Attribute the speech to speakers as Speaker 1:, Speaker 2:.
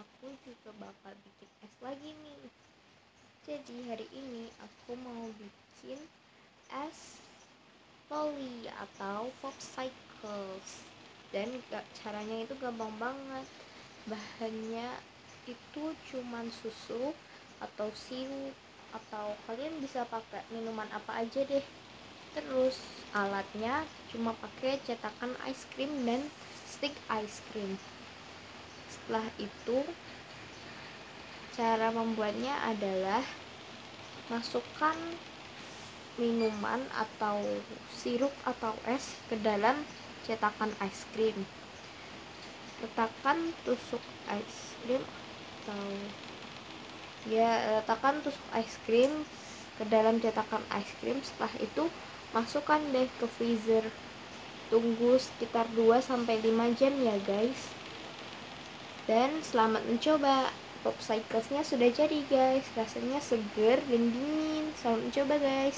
Speaker 1: aku juga bakal bikin es lagi nih. Jadi hari ini aku mau bikin es poly atau popsicles dan gak, caranya itu gampang banget. Bahannya itu cuman susu atau sirup atau kalian bisa pakai minuman apa aja deh. Terus alatnya cuma pakai cetakan ice cream dan stick ice cream setelah itu cara membuatnya adalah masukkan minuman atau sirup atau es ke dalam cetakan ice cream. Letakkan tusuk ice cream atau ya letakkan tusuk ice cream ke dalam cetakan ice cream. Setelah itu masukkan deh ke freezer. Tunggu sekitar 2-5 jam ya guys dan selamat mencoba. Popsiclesnya sudah jadi guys. Rasanya seger dan dingin. Selamat mencoba guys